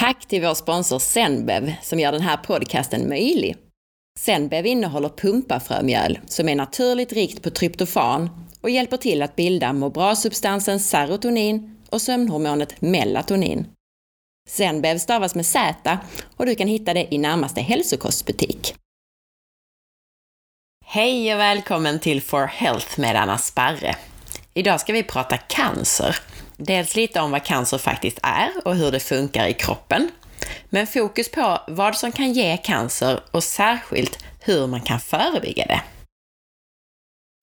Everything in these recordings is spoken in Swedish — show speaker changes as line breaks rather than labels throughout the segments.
Tack till vår sponsor Zenbev som gör den här podcasten möjlig. Zenbev innehåller pumpafrömjöl som är naturligt rikt på tryptofan och hjälper till att bilda må bra-substansen serotonin och sömnhormonet melatonin. Zenbev stavas med Z och du kan hitta det i närmaste hälsokostbutik. Hej och välkommen till For Health med Anna Sparre. Idag ska vi prata cancer. Dels lite om vad cancer faktiskt är och hur det funkar i kroppen. Men fokus på vad som kan ge cancer och särskilt hur man kan förebygga det.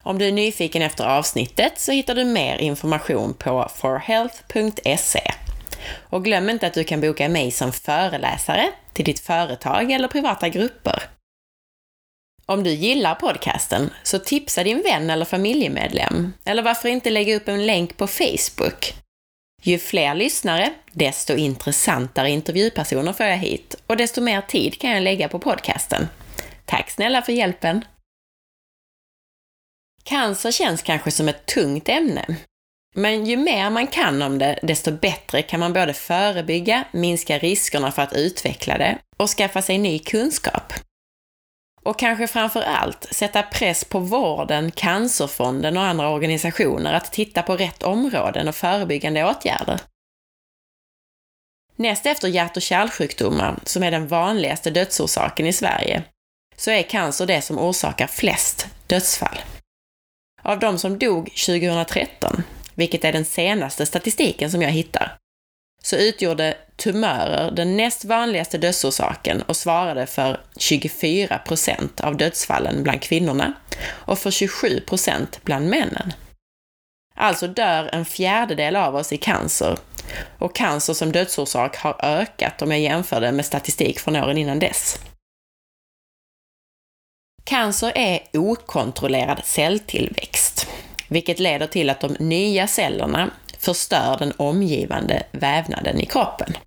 Om du är nyfiken efter avsnittet så hittar du mer information på forhealth.se. Och glöm inte att du kan boka mig som föreläsare till ditt företag eller privata grupper. Om du gillar podcasten, så tipsa din vän eller familjemedlem. Eller varför inte lägga upp en länk på Facebook? Ju fler lyssnare, desto intressantare intervjupersoner får jag hit och desto mer tid kan jag lägga på podcasten. Tack snälla för hjälpen! Cancer känns kanske som ett tungt ämne. Men ju mer man kan om det, desto bättre kan man både förebygga, minska riskerna för att utveckla det och skaffa sig ny kunskap. Och kanske framför allt sätta press på vården, Cancerfonden och andra organisationer att titta på rätt områden och förebyggande åtgärder. Näst efter hjärt och kärlsjukdomar, som är den vanligaste dödsorsaken i Sverige, så är cancer det som orsakar flest dödsfall. Av de som dog 2013, vilket är den senaste statistiken som jag hittar, så utgjorde tumörer den näst vanligaste dödsorsaken och svarade för 24 procent av dödsfallen bland kvinnorna och för 27 procent bland männen. Alltså dör en fjärdedel av oss i cancer och cancer som dödsorsak har ökat om jag jämför det med statistik från åren innan dess. Cancer är okontrollerad celltillväxt, vilket leder till att de nya cellerna förstör den omgivande vävnaden i kroppen.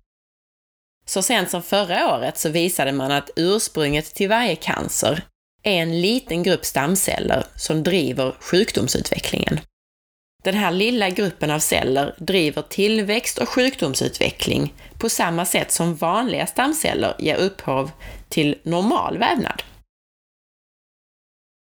Så sent som förra året så visade man att ursprunget till varje cancer är en liten grupp stamceller som driver sjukdomsutvecklingen. Den här lilla gruppen av celler driver tillväxt och sjukdomsutveckling på samma sätt som vanliga stamceller ger upphov till normal vävnad.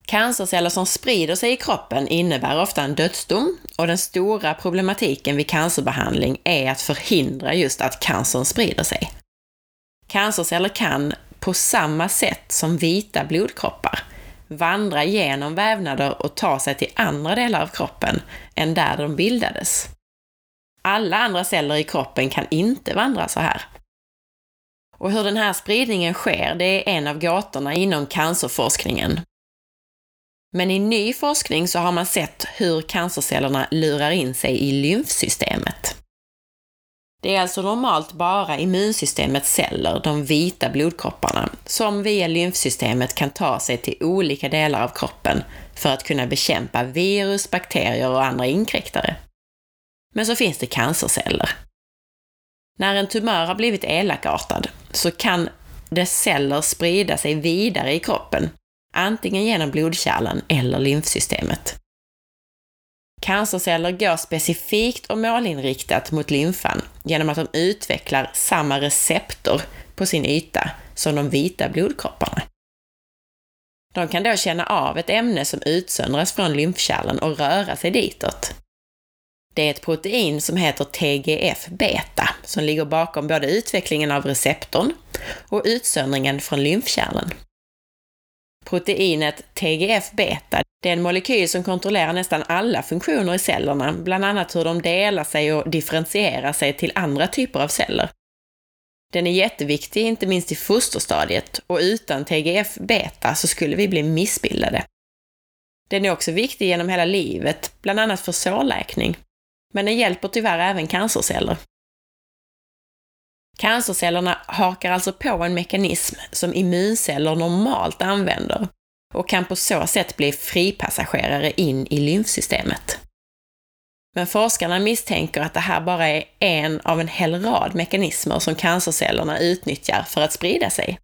Cancerceller som sprider sig i kroppen innebär ofta en dödsdom och den stora problematiken vid cancerbehandling är att förhindra just att cancern sprider sig. Cancerceller kan, på samma sätt som vita blodkroppar, vandra genom vävnader och ta sig till andra delar av kroppen än där de bildades. Alla andra celler i kroppen kan inte vandra så här. Och hur den här spridningen sker, det är en av gåtorna inom cancerforskningen men i ny forskning så har man sett hur cancercellerna lurar in sig i lymfsystemet. Det är alltså normalt bara immunsystemets celler, de vita blodkropparna, som via lymfsystemet kan ta sig till olika delar av kroppen för att kunna bekämpa virus, bakterier och andra inkräktare. Men så finns det cancerceller. När en tumör har blivit elakartad så kan dess celler sprida sig vidare i kroppen antingen genom blodkärlen eller lymfsystemet. Cancerceller går specifikt och målinriktat mot lymfan genom att de utvecklar samma receptor på sin yta som de vita blodkropparna. De kan då känna av ett ämne som utsöndras från lymfkärlen och röra sig ditåt. Det är ett protein som heter TGF-beta som ligger bakom både utvecklingen av receptorn och utsöndringen från lymfkärlen. Proteinet TGF-beta, det är en molekyl som kontrollerar nästan alla funktioner i cellerna, bland annat hur de delar sig och differentierar sig till andra typer av celler. Den är jätteviktig, inte minst i fosterstadiet, och utan TGF-beta så skulle vi bli missbildade. Den är också viktig genom hela livet, bland annat för sårläkning. Men den hjälper tyvärr även cancerceller. Cancercellerna hakar alltså på en mekanism som immunceller normalt använder och kan på så sätt bli fripassagerare in i lymfsystemet. Men forskarna misstänker att det här bara är en av en hel rad mekanismer som cancercellerna utnyttjar för att sprida sig.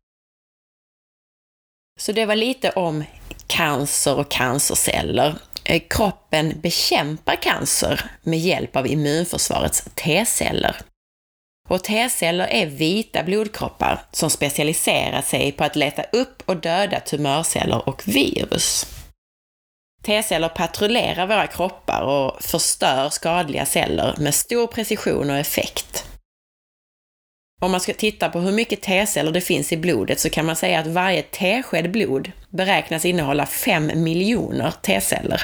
Så det var lite om cancer och cancerceller. Eh, kroppen bekämpar cancer med hjälp av immunförsvarets T-celler. Och T-celler är vita blodkroppar som specialiserar sig på att leta upp och döda tumörceller och virus. T-celler patrullerar våra kroppar och förstör skadliga celler med stor precision och effekt. Om man ska titta på hur mycket T-celler det finns i blodet så kan man säga att varje tesked blod beräknas innehålla 5 miljoner T-celler.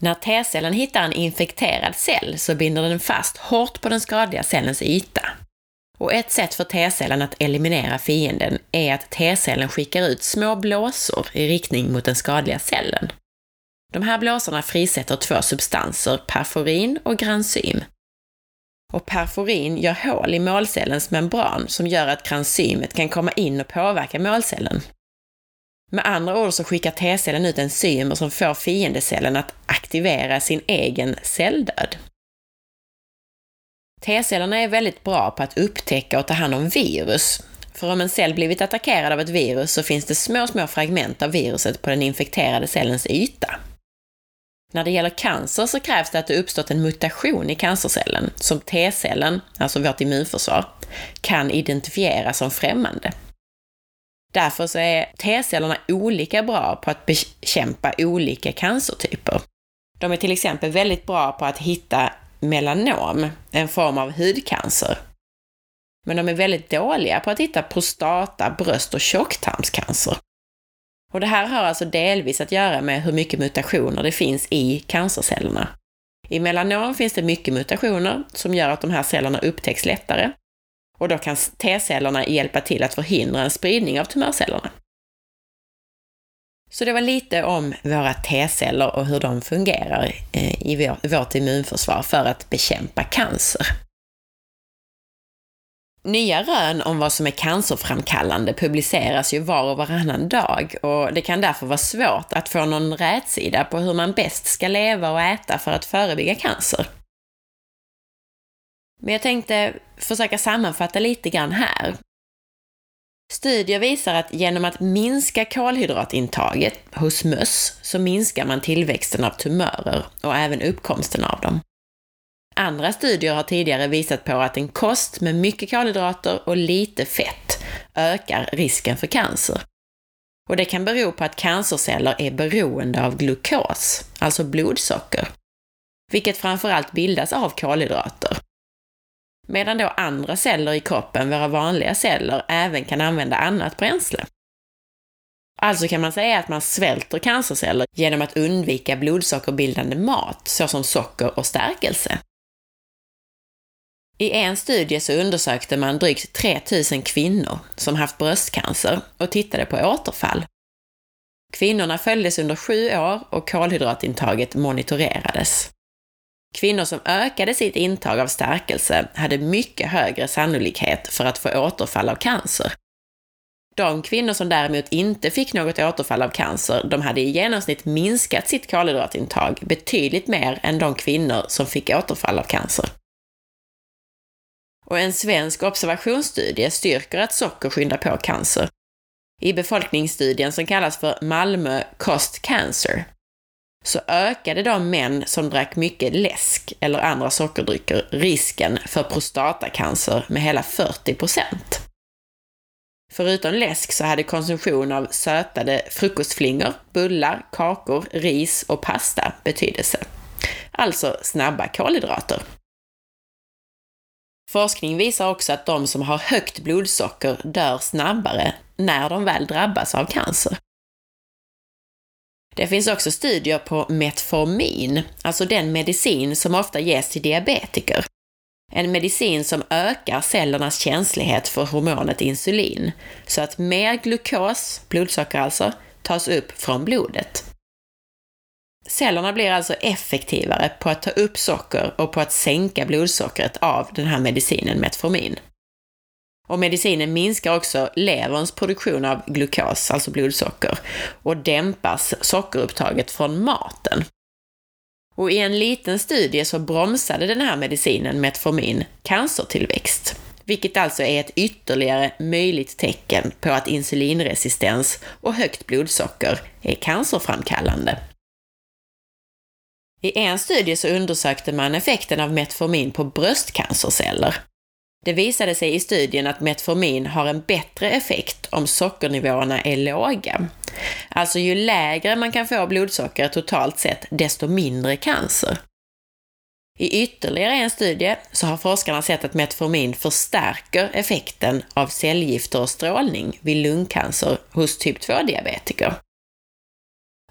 När T-cellen hittar en infekterad cell så binder den fast hårt på den skadliga cellens yta. Och ett sätt för T-cellen att eliminera fienden är att T-cellen skickar ut små blåsor i riktning mot den skadliga cellen. De här blåsorna frisätter två substanser, perforin och granzym. Och perforin gör hål i målcellens membran som gör att granzymet kan komma in och påverka målcellen. Med andra ord så skickar T-cellen ut enzymer som får fiendecellen att aktivera sin egen celldöd. T-cellerna är väldigt bra på att upptäcka och ta hand om virus. För om en cell blivit attackerad av ett virus så finns det små, små fragment av viruset på den infekterade cellens yta. När det gäller cancer så krävs det att det uppstått en mutation i cancercellen som T-cellen, alltså vårt immunförsvar, kan identifiera som främmande. Därför så är T-cellerna olika bra på att bekämpa olika cancertyper. De är till exempel väldigt bra på att hitta melanom, en form av hudcancer. Men de är väldigt dåliga på att hitta prostata, bröst och tjocktarmscancer. Och det här har alltså delvis att göra med hur mycket mutationer det finns i cancercellerna. I melanom finns det mycket mutationer som gör att de här cellerna upptäcks lättare och då kan T-cellerna hjälpa till att förhindra en spridning av tumörcellerna. Så det var lite om våra T-celler och hur de fungerar eh, i vårt immunförsvar för att bekämpa cancer. Nya rön om vad som är cancerframkallande publiceras ju var och varannan dag och det kan därför vara svårt att få någon rätsida på hur man bäst ska leva och äta för att förebygga cancer. Men jag tänkte försöka sammanfatta lite grann här. Studier visar att genom att minska kolhydratintaget hos möss så minskar man tillväxten av tumörer och även uppkomsten av dem. Andra studier har tidigare visat på att en kost med mycket kolhydrater och lite fett ökar risken för cancer. Och det kan bero på att cancerceller är beroende av glukos, alltså blodsocker, vilket framförallt bildas av kolhydrater. Medan då andra celler i kroppen, våra vanliga celler, även kan använda annat bränsle. Alltså kan man säga att man svälter cancerceller genom att undvika blodsockerbildande mat, såsom socker och stärkelse. I en studie så undersökte man drygt 3000 kvinnor som haft bröstcancer och tittade på återfall. Kvinnorna följdes under sju år och kolhydratintaget monitorerades. Kvinnor som ökade sitt intag av stärkelse hade mycket högre sannolikhet för att få återfall av cancer. De kvinnor som däremot inte fick något återfall av cancer, de hade i genomsnitt minskat sitt kolhydratintag betydligt mer än de kvinnor som fick återfall av cancer. Och en svensk observationsstudie styrker att socker skyndar på cancer. I befolkningsstudien som kallas för Malmö Cost Cancer så ökade de män som drack mycket läsk eller andra sockerdrycker risken för prostatacancer med hela 40 procent. Förutom läsk så hade konsumtion av sötade frukostflingor, bullar, kakor, ris och pasta betydelse. Alltså snabba kolhydrater. Forskning visar också att de som har högt blodsocker dör snabbare när de väl drabbas av cancer. Det finns också studier på Metformin, alltså den medicin som ofta ges till diabetiker. En medicin som ökar cellernas känslighet för hormonet insulin, så att mer glukos, blodsocker alltså, tas upp från blodet. Cellerna blir alltså effektivare på att ta upp socker och på att sänka blodsockret av den här medicinen Metformin. Och medicinen minskar också leverns produktion av glukos, alltså blodsocker, och dämpas sockerupptaget från maten. Och i en liten studie så bromsade den här medicinen Metformin cancertillväxt, vilket alltså är ett ytterligare möjligt tecken på att insulinresistens och högt blodsocker är cancerframkallande. I en studie så undersökte man effekten av Metformin på bröstcancerceller. Det visade sig i studien att Metformin har en bättre effekt om sockernivåerna är låga. Alltså ju lägre man kan få blodsocker totalt sett, desto mindre cancer. I ytterligare en studie så har forskarna sett att Metformin förstärker effekten av cellgifter och strålning vid lungcancer hos typ 2-diabetiker.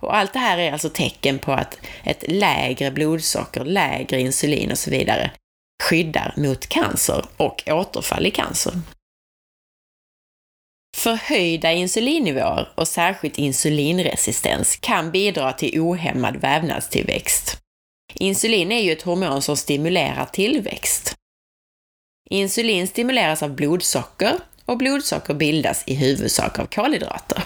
Och allt det här är alltså tecken på att ett lägre blodsocker, lägre insulin och så vidare skyddar mot cancer och återfall i cancer. Förhöjda insulinnivåer och särskilt insulinresistens kan bidra till ohämmad vävnadstillväxt. Insulin är ju ett hormon som stimulerar tillväxt. Insulin stimuleras av blodsocker och blodsocker bildas i huvudsak av kolhydrater.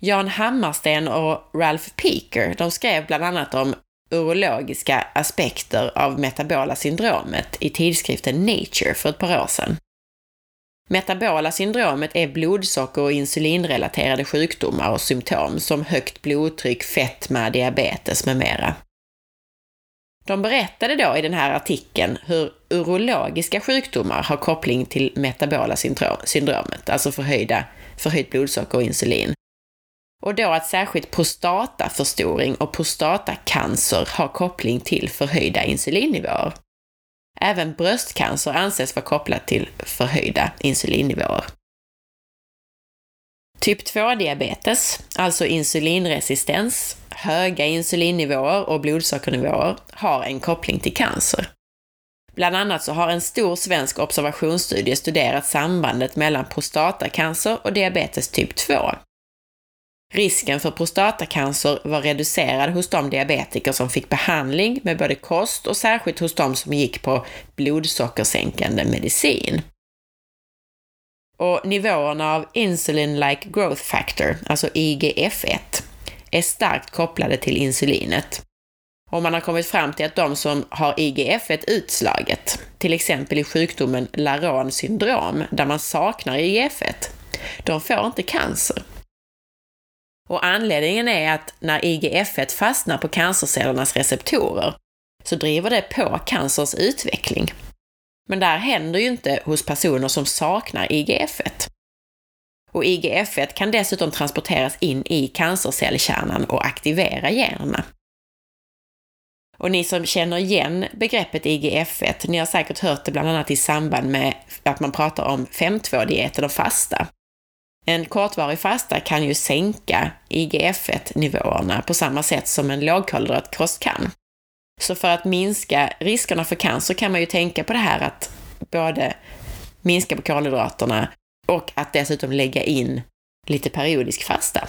Jan Hammarsten och Ralph Peaker, de skrev bland annat om urologiska aspekter av metabola syndromet i tidskriften Nature för ett par år sedan. Metabola syndromet är blodsocker och insulinrelaterade sjukdomar och symptom som högt blodtryck, fetma, diabetes med mera. De berättade då i den här artikeln hur urologiska sjukdomar har koppling till metabola syndromet, alltså förhöjda, förhöjt blodsocker och insulin. Och då att särskilt prostataförstoring och prostatacancer har koppling till förhöjda insulinnivåer. Även bröstcancer anses vara kopplat till förhöjda insulinnivåer. Typ 2-diabetes, alltså insulinresistens, höga insulinnivåer och blodsockernivåer, har en koppling till cancer. Bland annat så har en stor svensk observationsstudie studerat sambandet mellan prostatacancer och diabetes typ 2. Risken för prostatacancer var reducerad hos de diabetiker som fick behandling med både kost och särskilt hos de som gick på blodsockersänkande medicin. Och nivåerna av Insulin-like growth factor, alltså IGF-1, är starkt kopplade till insulinet. Och man har kommit fram till att de som har IGF-1 utslaget, till exempel i sjukdomen Laron syndrom, där man saknar IGF-1, de får inte cancer. Och anledningen är att när IGF-1 fastnar på cancercellernas receptorer så driver det på cancerns utveckling. Men det här händer ju inte hos personer som saknar IGF-1. Och IGF-1 kan dessutom transporteras in i cancercellkärnan och aktivera generna. Och ni som känner igen begreppet IGF-1, ni har säkert hört det bland annat i samband med att man pratar om 5.2-dieten och fasta. En kortvarig fasta kan ju sänka IGF-1-nivåerna på samma sätt som en lågkolhydratkost kan. Så för att minska riskerna för cancer kan man ju tänka på det här att både minska på kolhydraterna och att dessutom lägga in lite periodisk fasta.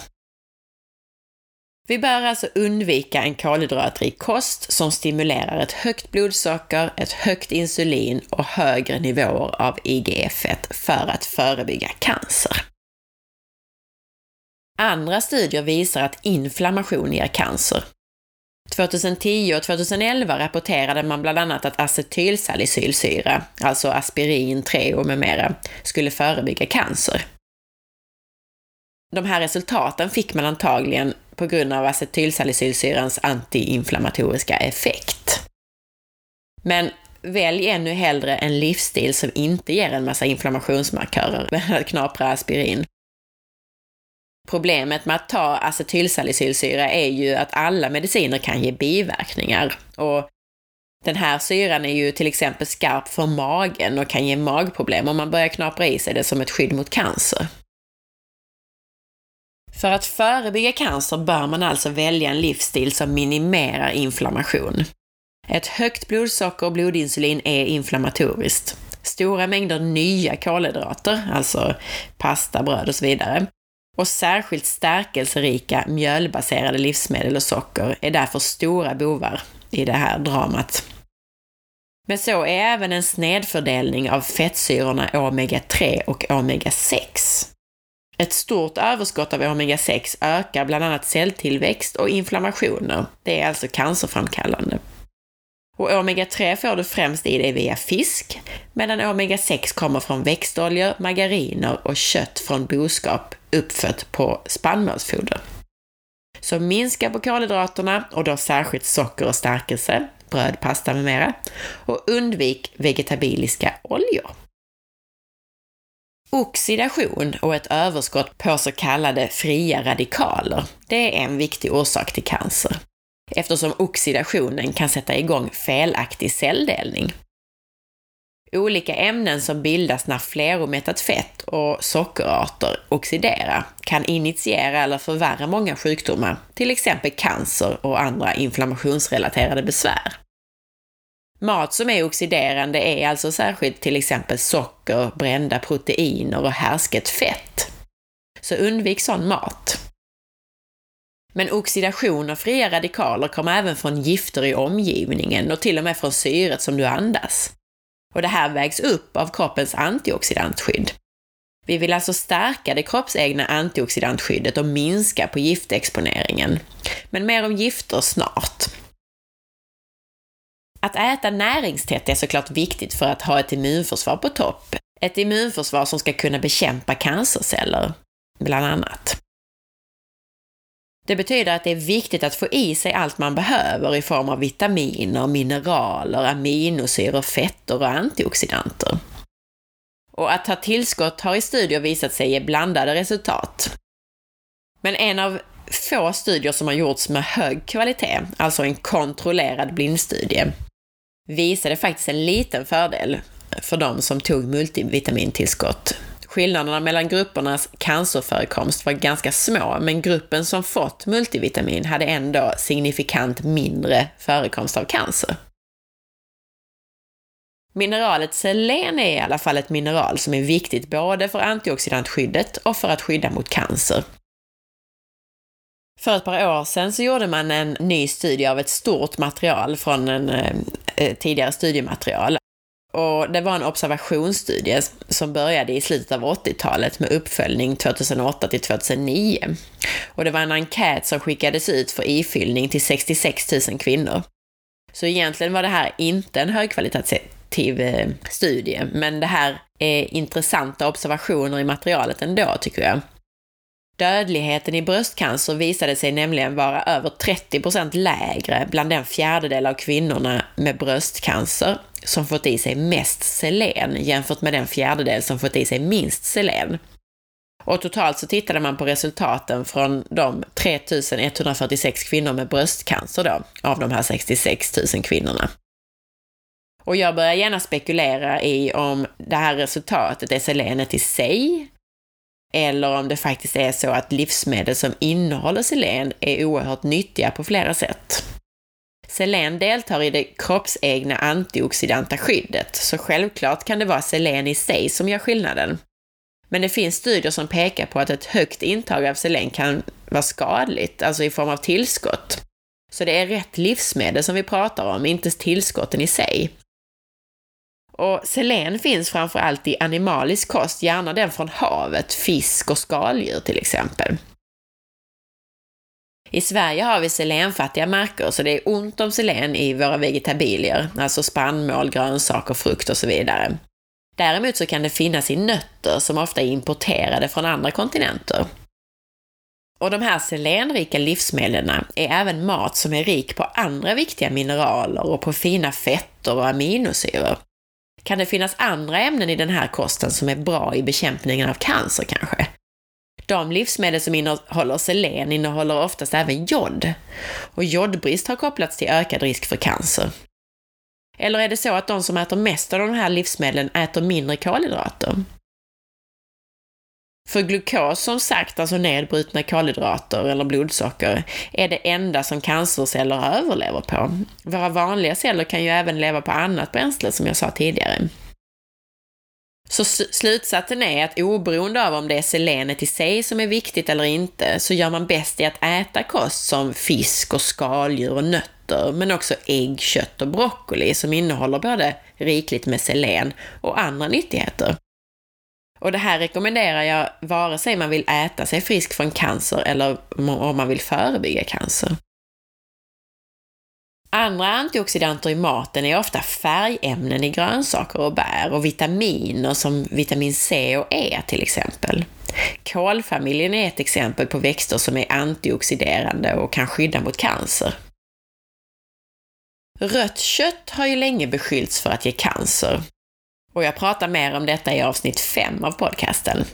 Vi bör alltså undvika en kolhydratrik kost som stimulerar ett högt blodsocker, ett högt insulin och högre nivåer av IGF-1 för att förebygga cancer. Andra studier visar att inflammation ger cancer. 2010 och 2011 rapporterade man bland annat att acetylsalicylsyra, alltså aspirin, Treo med mera, skulle förebygga cancer. De här resultaten fick man antagligen på grund av acetylsalicylsyrans antiinflammatoriska effekt. Men välj ännu hellre en livsstil som inte ger en massa inflammationsmarkörer än att knapra aspirin. Problemet med att ta acetylsalicylsyra är ju att alla mediciner kan ge biverkningar. Och den här syran är ju till exempel skarp för magen och kan ge magproblem om man börjar knapra i sig det som ett skydd mot cancer. För att förebygga cancer bör man alltså välja en livsstil som minimerar inflammation. Ett högt blodsocker och blodinsulin är inflammatoriskt. Stora mängder nya kolhydrater, alltså pasta, bröd och så vidare, och särskilt stärkelserika mjölbaserade livsmedel och socker är därför stora bovar i det här dramat. Men så är även en snedfördelning av fettsyrorna omega-3 och omega-6. Ett stort överskott av omega-6 ökar bland annat celltillväxt och inflammationer. Det är alltså cancerframkallande. Och omega-3 får du främst i dig via fisk, medan omega-6 kommer från växtoljor, margariner och kött från boskap uppfött på spannmålsfoder. Så minska på kolhydraterna och då särskilt socker och stärkelse, bröd, pasta med mera. Och undvik vegetabiliska oljor. Oxidation och ett överskott på så kallade fria radikaler, det är en viktig orsak till cancer. Eftersom oxidationen kan sätta igång felaktig celldelning. Olika ämnen som bildas när fleromättat fett och sockerarter oxiderar kan initiera eller förvärra många sjukdomar, till exempel cancer och andra inflammationsrelaterade besvär. Mat som är oxiderande är alltså särskilt till exempel socker, brända proteiner och härsket fett. Så undvik sån mat. Men oxidation av fria radikaler kommer även från gifter i omgivningen och till och med från syret som du andas. Och det här vägs upp av kroppens antioxidantskydd. Vi vill alltså stärka det kroppsegna antioxidantskyddet och minska på giftexponeringen. Men mer om gifter snart. Att äta näringstätt är såklart viktigt för att ha ett immunförsvar på topp. Ett immunförsvar som ska kunna bekämpa cancerceller, bland annat. Det betyder att det är viktigt att få i sig allt man behöver i form av vitaminer, mineraler, aminosyror, fetter och antioxidanter. Och att ta tillskott har i studier visat sig ge blandade resultat. Men en av få studier som har gjorts med hög kvalitet, alltså en kontrollerad blindstudie, visade faktiskt en liten fördel för de som tog multivitamintillskott. Skillnaderna mellan gruppernas cancerförekomst var ganska små, men gruppen som fått multivitamin hade ändå signifikant mindre förekomst av cancer. Mineralet selen är i alla fall ett mineral som är viktigt både för antioxidantskyddet och för att skydda mot cancer. För ett par år sedan så gjorde man en ny studie av ett stort material från en eh, eh tidigare studiematerial. Och det var en observationsstudie som började i slutet av 80-talet med uppföljning 2008 till 2009. Och det var en enkät som skickades ut för ifyllning till 66 000 kvinnor. Så egentligen var det här inte en högkvalitativ eh, studie, men det här är intressanta observationer i materialet ändå, tycker jag. Dödligheten i bröstcancer visade sig nämligen vara över 30% lägre bland den fjärdedel av kvinnorna med bröstcancer som fått i sig mest selen jämfört med den fjärdedel som fått i sig minst selen. Och totalt så tittade man på resultaten från de 3146 kvinnor med bröstcancer då, av de här 66 000 kvinnorna. Och jag börjar gärna spekulera i om det här resultatet är selenet i sig, eller om det faktiskt är så att livsmedel som innehåller selen är oerhört nyttiga på flera sätt. Selen deltar i det kroppsegna antioxidanta skyddet, så självklart kan det vara selen i sig som gör skillnaden. Men det finns studier som pekar på att ett högt intag av selen kan vara skadligt, alltså i form av tillskott. Så det är rätt livsmedel som vi pratar om, inte tillskotten i sig. Och selen finns framför allt i animalisk kost, gärna den från havet, fisk och skaldjur till exempel. I Sverige har vi selenfattiga marker, så det är ont om selen i våra vegetabilier, alltså spannmål, grönsaker, frukt och så vidare. Däremot så kan det finnas i nötter som ofta är importerade från andra kontinenter. Och de här selenrika livsmedlen är även mat som är rik på andra viktiga mineraler och på fina fetter och aminosyror. Kan det finnas andra ämnen i den här kosten som är bra i bekämpningen av cancer kanske? De livsmedel som innehåller selen innehåller oftast även jod. Och jodbrist har kopplats till ökad risk för cancer. Eller är det så att de som äter mest av de här livsmedlen äter mindre kolhydrater? För glukos, som sagt, alltså nedbrutna kolhydrater eller blodsocker, är det enda som cancerceller överlever på. Våra vanliga celler kan ju även leva på annat bränsle, som jag sa tidigare. Så slutsatsen är att oberoende av om det är selenet i sig som är viktigt eller inte, så gör man bäst i att äta kost som fisk och skaldjur och nötter, men också ägg, kött och broccoli som innehåller både rikligt med selen och andra nyttigheter. Och det här rekommenderar jag vare sig man vill äta sig frisk från cancer eller om man vill förebygga cancer. Andra antioxidanter i maten är ofta färgämnen i grönsaker och bär och vitaminer som vitamin C och E till exempel. Kolfamiljen är ett exempel på växter som är antioxiderande och kan skydda mot cancer. Rött kött har ju länge beskyllts för att ge cancer. Och jag pratar mer om detta i avsnitt 5 av podcasten.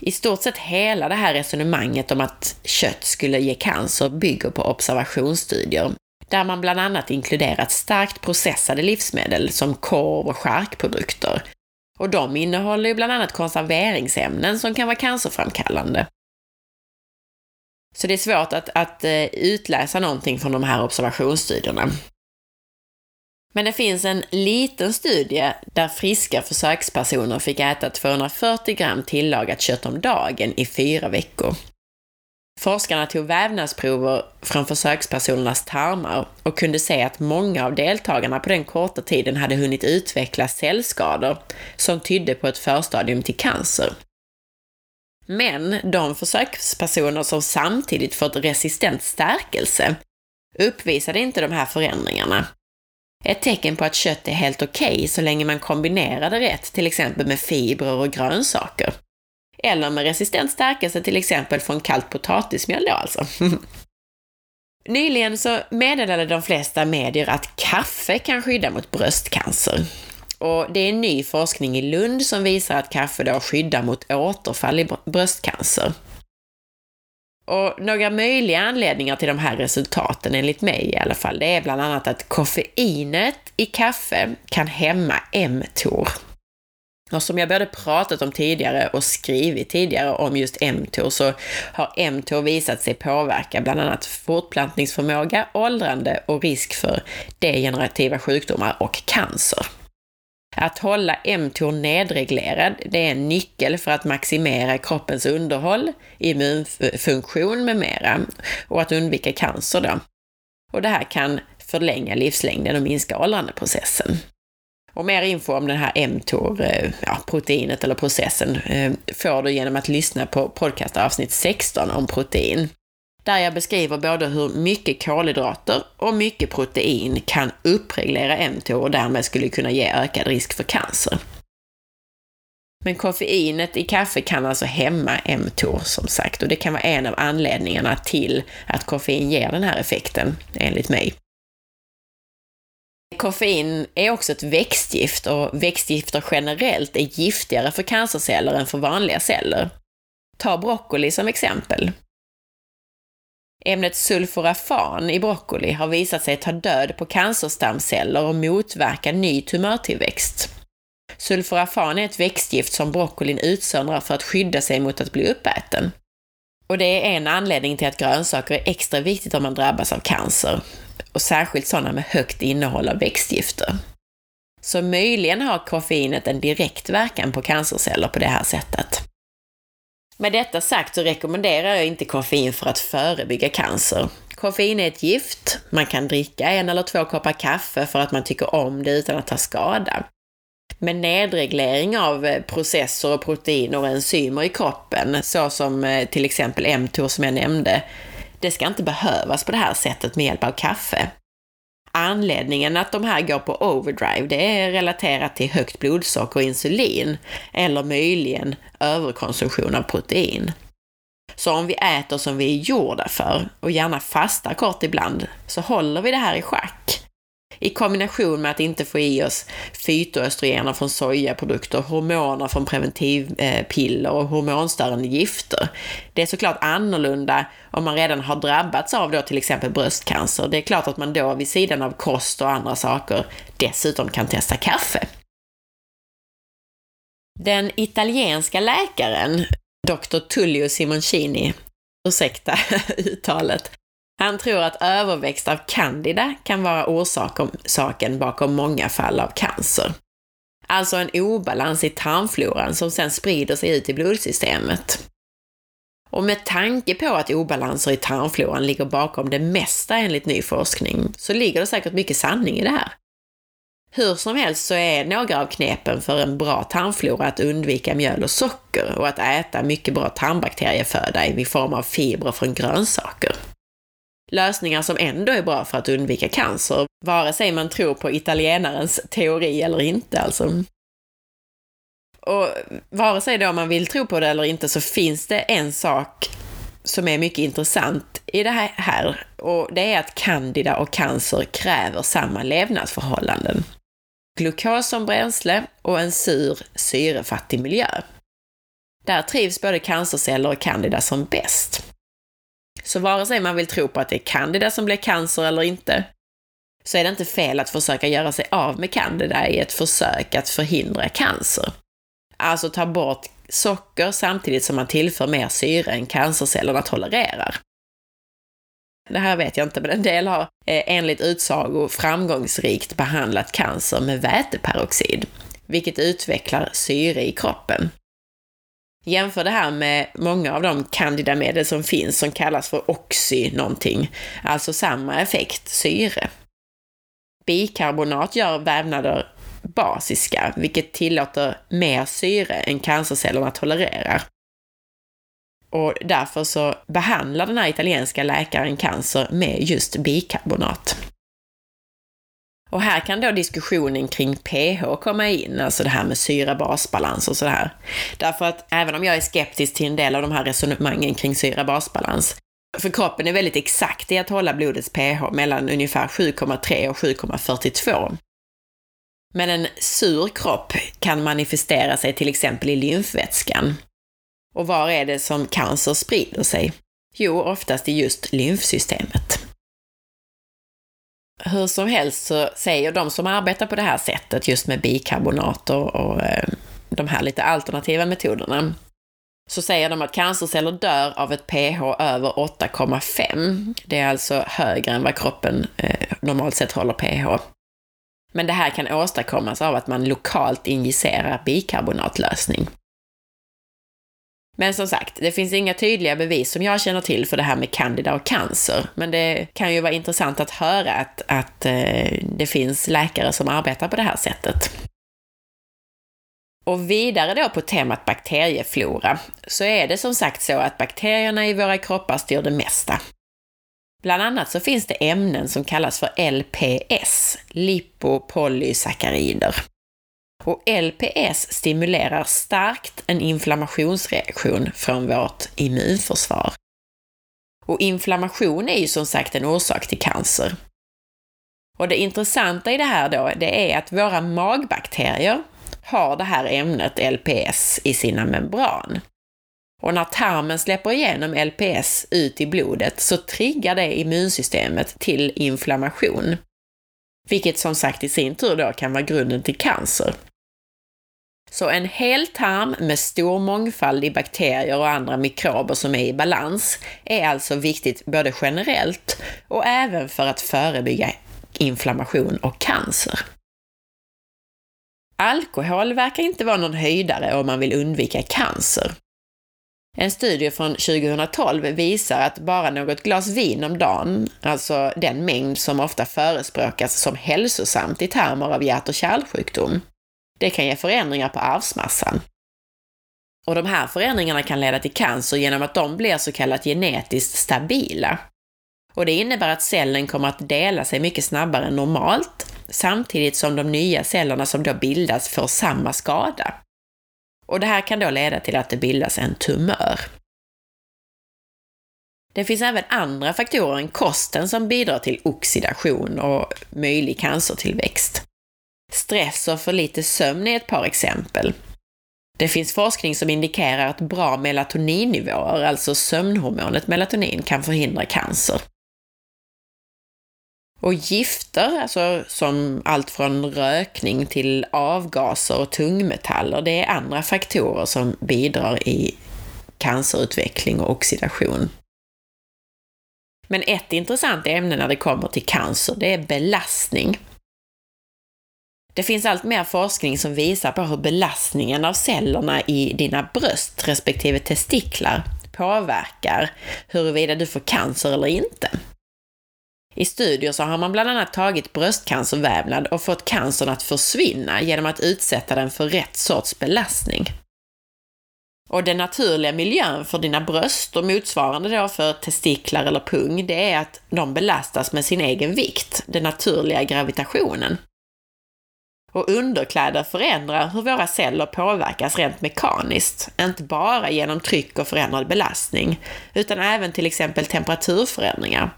I stort sett hela det här resonemanget om att kött skulle ge cancer bygger på observationsstudier, där man bland annat inkluderat starkt processade livsmedel som korv och charkprodukter. Och de innehåller ju bland annat konserveringsämnen som kan vara cancerframkallande. Så det är svårt att, att eh, utläsa någonting från de här observationsstudierna. Men det finns en liten studie där friska försökspersoner fick äta 240 gram tillagat kött om dagen i fyra veckor. Forskarna tog vävnadsprover från försökspersonernas tarmar och kunde se att många av deltagarna på den korta tiden hade hunnit utveckla cellskador som tydde på ett förstadium till cancer. Men de försökspersoner som samtidigt fått resistent stärkelse uppvisade inte de här förändringarna. Ett tecken på att kött är helt okej okay, så länge man kombinerar det rätt, till exempel med fibrer och grönsaker. Eller med resistent stärkelse, till exempel från kallt potatismjöl då alltså. Nyligen så meddelade de flesta medier att kaffe kan skydda mot bröstcancer. Och det är ny forskning i Lund som visar att kaffe då skyddar mot återfall i bröstcancer. Och några möjliga anledningar till de här resultaten, enligt mig i alla fall, det är bland annat att koffeinet i kaffe kan hämma mTOR. Och som jag både pratat om tidigare och skrivit tidigare om just mTOR så har mTOR visat sig påverka bland annat fortplantningsförmåga, åldrande och risk för degenerativa sjukdomar och cancer. Att hålla mTOR nedreglerad, det är en nyckel för att maximera kroppens underhåll, immunfunktion med mera och att undvika cancer då. Och det här kan förlänga livslängden och minska åldrandeprocessen. Och mer info om den här mTOR, eh, ja, proteinet eller processen, eh, får du genom att lyssna på podcastavsnitt 16 om protein där jag beskriver både hur mycket kolhydrater och mycket protein kan uppreglera mTOR och därmed skulle kunna ge ökad risk för cancer. Men koffeinet i kaffe kan alltså hämma mTOR som sagt och det kan vara en av anledningarna till att koffein ger den här effekten, enligt mig. Koffein är också ett växtgift och växtgifter generellt är giftigare för cancerceller än för vanliga celler. Ta broccoli som exempel. Ämnet sulforafan i broccoli har visat sig ta död på cancerstamceller och motverka ny tumörtillväxt. Sulforafan är ett växtgift som broccolin utsöndrar för att skydda sig mot att bli uppäten. Och det är en anledning till att grönsaker är extra viktigt om man drabbas av cancer, och särskilt sådana med högt innehåll av växtgifter. Så möjligen har koffeinet en direkt verkan på cancerceller på det här sättet. Med detta sagt så rekommenderar jag inte koffein för att förebygga cancer. Koffein är ett gift, man kan dricka en eller två koppar kaffe för att man tycker om det utan att ta skada. Men nedreglering av eh, processer och proteiner och enzymer i kroppen, såsom eh, till exempel mTOR som jag nämnde, det ska inte behövas på det här sättet med hjälp av kaffe. Anledningen att de här går på overdrive, det är relaterat till högt blodsocker och insulin, eller möjligen överkonsumtion av protein. Så om vi äter som vi är gjorda för och gärna fastar kort ibland, så håller vi det här i schack i kombination med att inte få i oss fytoöstrogener från sojaprodukter, hormoner från preventivpiller och hormonstörande gifter. Det är såklart annorlunda om man redan har drabbats av då till exempel bröstcancer. Det är klart att man då vid sidan av kost och andra saker dessutom kan testa kaffe. Den italienska läkaren, Dr. Tullio Simoncini, ursäkta uttalet, han tror att överväxt av candida kan vara orsaken bakom många fall av cancer. Alltså en obalans i tarmfloran som sedan sprider sig ut i blodsystemet. Och med tanke på att obalanser i tarmfloran ligger bakom det mesta enligt ny forskning, så ligger det säkert mycket sanning i det här. Hur som helst så är några av knepen för en bra tarmflora att undvika mjöl och socker och att äta mycket bra tarmbakterieföda i form av fibrer från grönsaker. Lösningar som ändå är bra för att undvika cancer, vare sig man tror på italienarens teori eller inte alltså. Och vare sig då man vill tro på det eller inte så finns det en sak som är mycket intressant i det här och det är att candida och cancer kräver samma levnadsförhållanden. Glukos som bränsle och en sur, syrefattig miljö. Där trivs både cancerceller och candida som bäst. Så vare sig man vill tro på att det är candida som blir cancer eller inte, så är det inte fel att försöka göra sig av med candida i ett försök att förhindra cancer. Alltså ta bort socker samtidigt som man tillför mer syre än cancercellerna tolererar. Det här vet jag inte, men en del har eh, enligt utsago framgångsrikt behandlat cancer med väteperoxid, vilket utvecklar syre i kroppen. Jämför det här med många av de candidamedel som finns som kallas för oxy någonting, alltså samma effekt, syre. Bikarbonat gör vävnader basiska, vilket tillåter mer syre än cancercellerna tolererar. Och därför så behandlar den här italienska läkaren cancer med just bikarbonat. Och här kan då diskussionen kring pH komma in, alltså det här med syra-basbalans och sådär. Därför att även om jag är skeptisk till en del av de här resonemangen kring syra-basbalans, för kroppen är väldigt exakt i att hålla blodets pH mellan ungefär 7,3 och 7,42. Men en sur kropp kan manifestera sig till exempel i lymfvätskan. Och var är det som cancer sprider sig? Jo, oftast i just lymfsystemet. Hur som helst så säger de som arbetar på det här sättet, just med bikarbonater och, eh, de här lite alternativa metoderna, så säger de att cancerceller dör av ett pH över 8,5. Det är alltså högre än vad kroppen eh, normalt sett håller pH. Men det här kan åstadkommas av att man lokalt injicerar bikarbonatlösning. Men som sagt, det finns inga tydliga bevis som jag känner till för det här med candida och cancer. Men det kan ju vara intressant att höra att, att eh, det finns läkare som arbetar på det här sättet. Och vidare då på temat bakterieflora, så är det som sagt så att bakterierna i våra kroppar styr det mesta. Bland annat så finns det ämnen som kallas för LPS, lipopolysackarider. Och LPS stimulerar starkt en inflammationsreaktion från vårt immunförsvar. Och inflammation är ju som sagt en orsak till cancer. Och det intressanta i det här då, det är att våra magbakterier har det här ämnet LPS i sina membran. Och när tarmen släpper igenom LPS ut i blodet så triggar det immunsystemet till inflammation. Vilket som sagt i sin tur då kan vara grunden till cancer. Så en hel tarm med stor mångfald i bakterier och andra mikrober som är i balans är alltså viktigt både generellt och även för att förebygga inflammation och cancer. Alkohol verkar inte vara någon höjdare om man vill undvika cancer. En studie från 2012 visar att bara något glas vin om dagen, alltså den mängd som ofta förespråkas som hälsosamt i termer av hjärt och kärlsjukdom, det kan ge förändringar på arvsmassan. Och de här förändringarna kan leda till cancer genom att de blir så kallat genetiskt stabila. Och det innebär att cellen kommer att dela sig mycket snabbare än normalt, samtidigt som de nya cellerna som då bildas får samma skada. Och det här kan då leda till att det bildas en tumör. Det finns även andra faktorer än kosten som bidrar till oxidation och möjlig cancertillväxt. Stress och för lite sömn är ett par exempel. Det finns forskning som indikerar att bra melatoninnivåer, alltså sömnhormonet melatonin, kan förhindra cancer. Och gifter, alltså som allt från rökning till avgaser och tungmetaller, det är andra faktorer som bidrar i cancerutveckling och oxidation. Men ett intressant ämne när det kommer till cancer, det är belastning. Det finns allt mer forskning som visar på hur belastningen av cellerna i dina bröst respektive testiklar påverkar huruvida du får cancer eller inte. I studier så har man bland annat tagit bröstcancervävnad och fått cancern att försvinna genom att utsätta den för rätt sorts belastning. Och den naturliga miljön för dina bröst och motsvarande då för testiklar eller pung, det är att de belastas med sin egen vikt, den naturliga gravitationen. Och underkläder förändrar hur våra celler påverkas rent mekaniskt, inte bara genom tryck och förändrad belastning, utan även till exempel temperaturförändringar.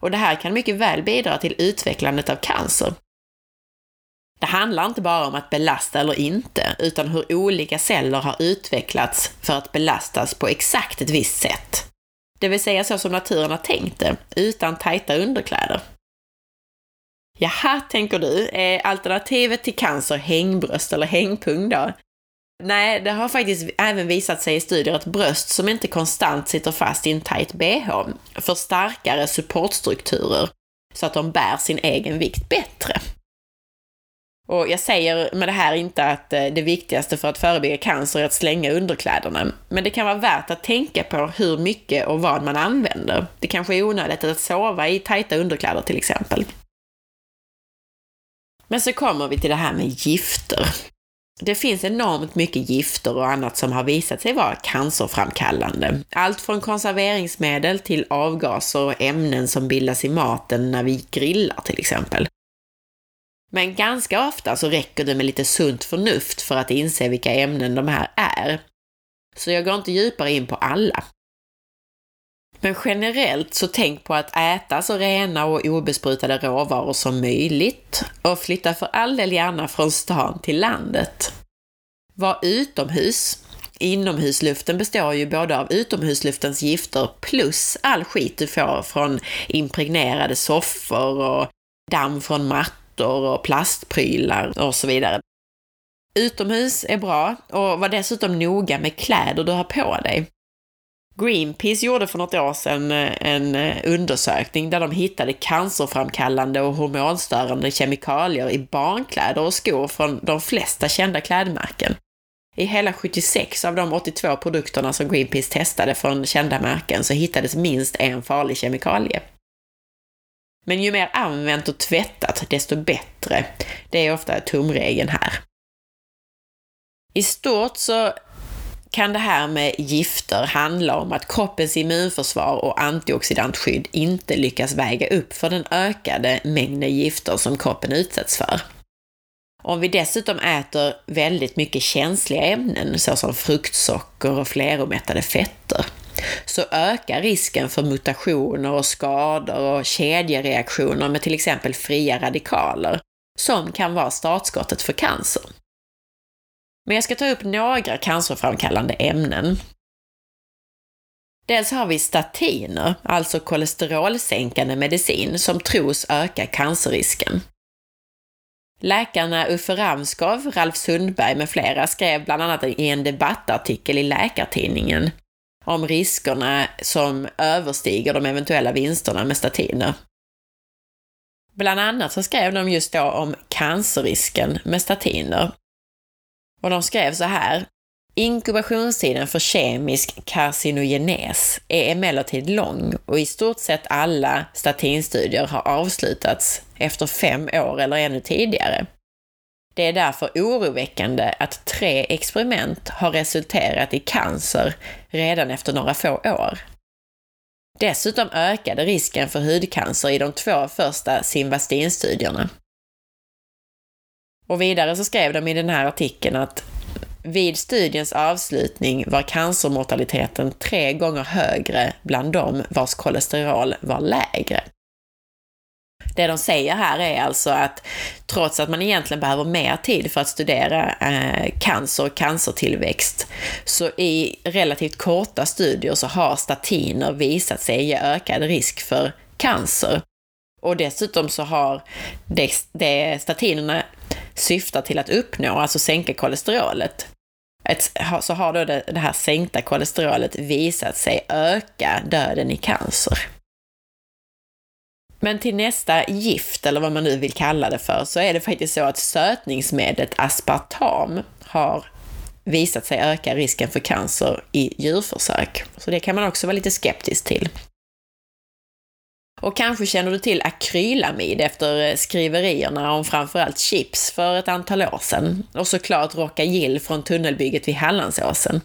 Och det här kan mycket väl bidra till utvecklandet av cancer. Det handlar inte bara om att belasta eller inte, utan hur olika celler har utvecklats för att belastas på exakt ett visst sätt. Det vill säga så som naturen har tänkt det, utan tajta underkläder. Jaha, tänker du, är alternativet till cancer hängbröst eller hängpung då? Nej, det har faktiskt även visat sig i studier att bröst som inte konstant sitter fast i en tight bh får starkare supportstrukturer så att de bär sin egen vikt bättre. Och jag säger med det här inte att eh, det viktigaste för att förebygga cancer är att slänga underkläderna, men det kan vara värt att tänka på hur mycket och vad man använder. Det kanske är onödigt att sova i tajta underkläder till exempel. Men så kommer vi till det här med gifter. Det finns enormt mycket gifter och annat som har visat sig vara cancerframkallande. Allt från konserveringsmedel till avgaser och ämnen som bildas i maten när vi grillar till exempel. Men ganska ofta så räcker det med lite sunt förnuft för att inse vilka ämnen de här är. Så jag går inte djupare in på alla. Men generellt så tänk på att äta så rena och obesprutade råvaror som möjligt och flytta för all del gärna från stan till landet. Var utomhus. Inomhusluften består ju både av utomhusluftens gifter plus all skit du får från impregnerade soffor och damm från mattor och plastprylar och så vidare. Utomhus är bra och var dessutom noga med kläder du har på dig. Greenpeace gjorde för något år sedan eh, en eh, undersökning där de hittade cancerframkallande och hormonstörande kemikalier i barnkläder och skor från de flesta kända klädmärken. I hela 76 av de 82 produkterna som Greenpeace testade från kända märken så hittades minst en farlig kemikalie. Men ju mer använt och tvättat, desto bättre. Det är ofta tumregeln här. I stort så kan det här med gifter handla om att kroppens immunförsvar och antioxidantskydd inte lyckas väga upp för den ökade mängden gifter som kroppen utsätts för. Om vi dessutom äter väldigt mycket känsliga ämnen såsom fruktsocker och fleromättade fetter så ökar risken för mutationer och skador och kedjereaktioner med till exempel fria radikaler som kan vara startskottet för cancer. Men jag ska ta upp några cancerframkallande ämnen. Dels har vi statiner, alltså kolesterolsänkande medicin, som tros öka cancerrisken. Läkarna Uffe Ramskov, Ralf Sundberg med flera skrev bland annat i en debattartikel i Läkartidningen om riskerna som överstiger de eventuella vinsterna med statiner. Bland annat så skrev de just då om cancerrisken med statiner och de skrev så här. Inkubationstiden för kemisk carcinogenes är emellertid lång och i stort sett alla statinstudier har avslutats efter fem år eller ännu tidigare. Det är därför oroväckande att tre experiment har resulterat i cancer redan efter några få år. Dessutom ökade risken för hudcancer i de två första Simvastin-studierna. Och vidare så skrev de i den här artikeln att vid studiens avslutning var cancermortaliteten tre gånger högre bland dem vars kolesterol var lägre. Det de säger här är alltså att trots att man egentligen behöver mer tid för att studera eh, cancer och cancertillväxt, så i relativt korta studier så har statiner visat sig ge ökad risk för cancer. Och dessutom så har det, det statinerna syftar till att uppnå, alltså sänka kolesterolet, ett, så har då det, det här sänkta kolesterolet visat sig öka döden i cancer. Men till nästa gift, eller vad man nu vill kalla det för, så är det faktiskt så att sötningsmedlet aspartam har visat sig öka risken för cancer i djurförsök. Så det kan man också vara lite skeptisk till. Och kanske känner du till akrylamid efter eh, skriverierna om framförallt chips för ett antal år sedan. Och såklart Rocka Gill från tunnelbygget vid Hallandsåsen.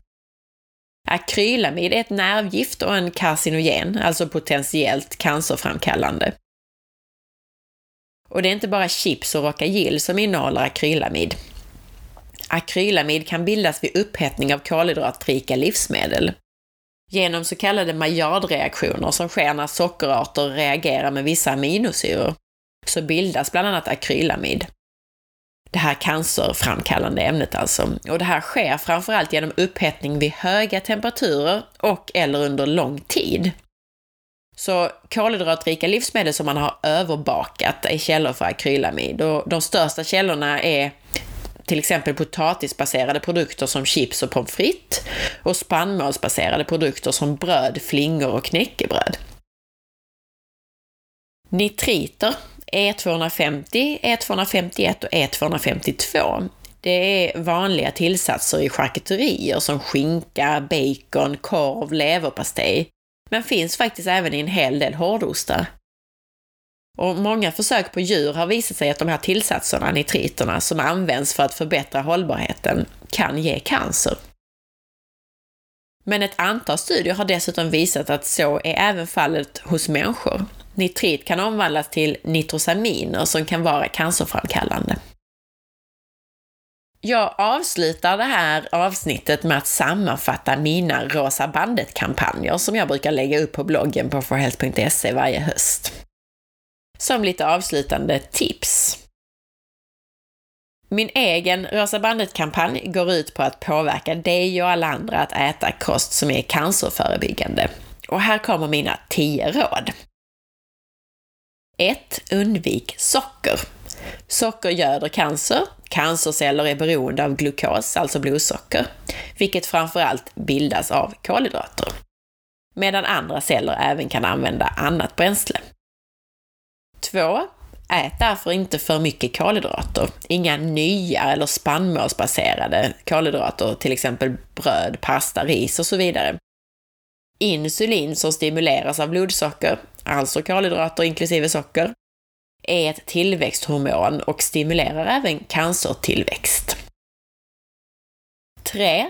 Akrylamid är ett nervgift och en carcinogen, alltså potentiellt cancerframkallande. Och det är inte bara chips och Rockagill som innehåller akrylamid. Akrylamid kan bildas vid upphettning av kolhydratrika livsmedel genom så kallade Maillard-reaktioner som sker när sockerarter reagerar med vissa aminosyror, så bildas bland annat akrylamid. Det här cancerframkallande ämnet alltså. Och det här sker framförallt genom upphettning vid höga temperaturer och eller under lång tid. Så kolhydratrika livsmedel som man har överbakat är källor för akrylamid och de största källorna är till exempel potatisbaserade produkter som chips och pommes frites och spannmålsbaserade produkter som bröd, flingor och knäckebröd. Nitriter E250, E251 och E252 det är vanliga tillsatser i charkuterier som skinka, bacon, korv, leverpastej, men finns faktiskt även i en hel del hårdostar. Och många försök på djur har visat sig att de här tillsatserna, nitriterna, som används för att förbättra hållbarheten, kan ge cancer. Men ett antal studier har dessutom visat att så är även fallet hos människor. Nitrit kan omvandlas till nitrosaminer som kan vara cancerframkallande. Jag avslutar det här avsnittet med att sammanfatta mina Rosa bandet-kampanjer som jag brukar lägga upp på bloggen på forhealth.se varje höst som lite avslutande tips. Min egen Rosa bandet-kampanj går ut på att påverka dig och alla andra att äta kost som är cancerförebyggande. Och här kommer mina 10 råd. 1. Undvik socker. Socker göder cancer. Cancerceller är beroende av glukos, alltså blodsocker, vilket framförallt bildas av kolhydrater. Medan andra celler även kan använda annat bränsle. 2. Ät därför inte för mycket kolhydrater. Inga nya eller spannmålsbaserade kolhydrater, till exempel bröd, pasta, ris och så vidare. Insulin som stimuleras av blodsocker, alltså kolhydrater inklusive socker, är ett tillväxthormon och stimulerar även cancertillväxt. 3.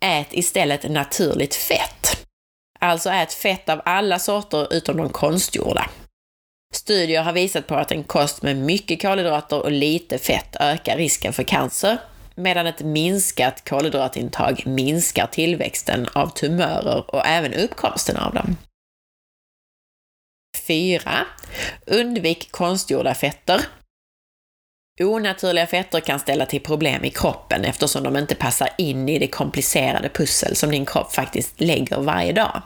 Ät istället naturligt fett. Alltså ät fett av alla sorter utom de konstgjorda. Studier har visat på att en kost med mycket kolhydrater och lite fett ökar risken för cancer, medan ett minskat kolhydratintag minskar tillväxten av tumörer och även uppkomsten av dem. 4. Undvik konstgjorda fetter. Onaturliga fetter kan ställa till problem i kroppen eftersom de inte passar in i det komplicerade pussel som din kropp faktiskt lägger varje dag.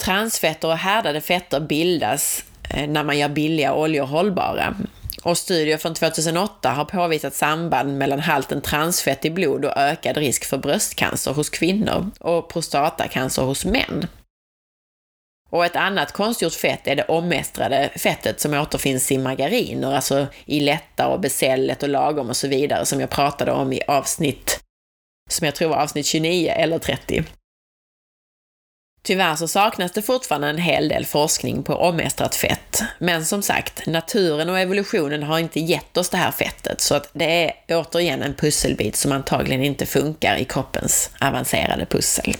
Transfetter och härdade fetter bildas eh, när man gör billiga oljor hållbara. Och studier från 2008 har påvisat samband mellan halten transfett i blod och ökad risk för bröstcancer hos kvinnor och prostatacancer hos män. Och ett annat konstgjort fett är det omestrade fettet som återfinns i margariner, alltså i lätta och becellet och lagom och så vidare, som jag pratade om i avsnitt, som jag tror var avsnitt 29 eller 30. Tyvärr så saknas det fortfarande en hel del forskning på omestrat fett. Men som sagt, naturen och evolutionen har inte gett oss det här fettet, så att det är återigen en pusselbit som antagligen inte funkar i kroppens avancerade pussel.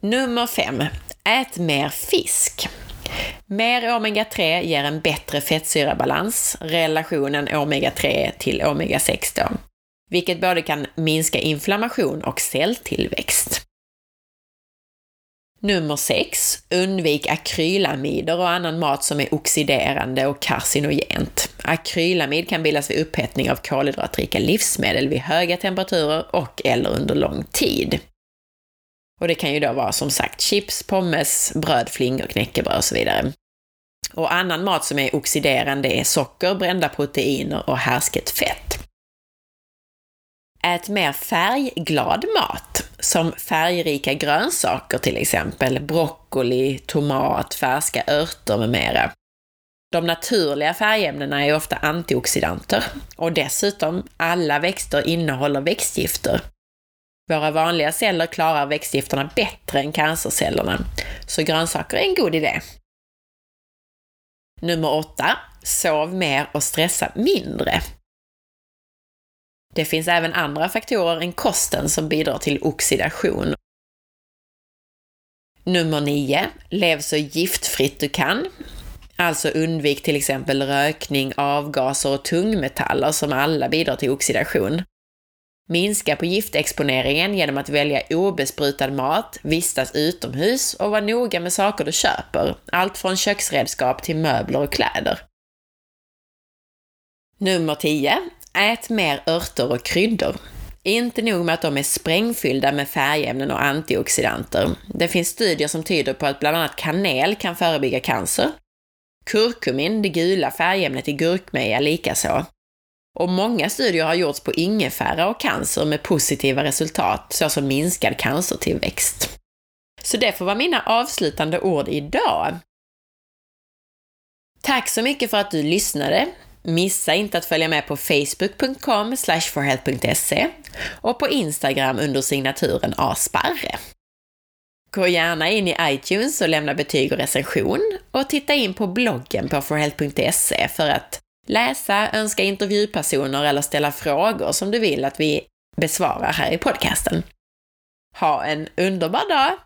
Nummer 5. Ät mer fisk. Mer omega-3 ger en bättre fettsyrabalans, relationen omega-3 till omega-6 då, vilket både kan minska inflammation och celltillväxt. Nummer 6. Undvik akrylamider och annan mat som är oxiderande och karcinogent. Akrylamid kan bildas vid upphettning av kolhydratrika livsmedel vid höga temperaturer och eller under lång tid. Och det kan ju då vara som sagt chips, pommes, bröd, flingor, knäckebröd och så vidare. Och annan mat som är oxiderande är socker, brända proteiner och härsket fett. Ät mer färgglad mat, som färgrika grönsaker till exempel, broccoli, tomat, färska örter med mera. De naturliga färgämnena är ofta antioxidanter och dessutom, alla växter innehåller växtgifter. Våra vanliga celler klarar växtgifterna bättre än cancercellerna, så grönsaker är en god idé. Nummer 8. Sov mer och stressa mindre. Det finns även andra faktorer än kosten som bidrar till oxidation. Nummer 9. Lev så giftfritt du kan. Alltså undvik till exempel rökning, avgaser och tungmetaller som alla bidrar till oxidation. Minska på giftexponeringen genom att välja obesprutad mat, vistas utomhus och vara noga med saker du köper, allt från köksredskap till möbler och kläder. Nummer 10. Ät mer örter och kryddor. Inte nog med att de är sprängfyllda med färgämnen och antioxidanter. Det finns studier som tyder på att bland annat kanel kan förebygga cancer. Kurkumin, det gula färgämnet i gurkmeja, likaså. Och många studier har gjorts på ingefära och cancer med positiva resultat, såsom minskad cancertillväxt. Så det får vara mina avslutande ord idag. Tack så mycket för att du lyssnade. Missa inte att följa med på facebook.com forhealth.se och på Instagram under signaturen asparre. Gå gärna in i iTunes och lämna betyg och recension och titta in på bloggen på forhealth.se för att läsa, önska intervjupersoner eller ställa frågor som du vill att vi besvarar här i podcasten. Ha en underbar dag!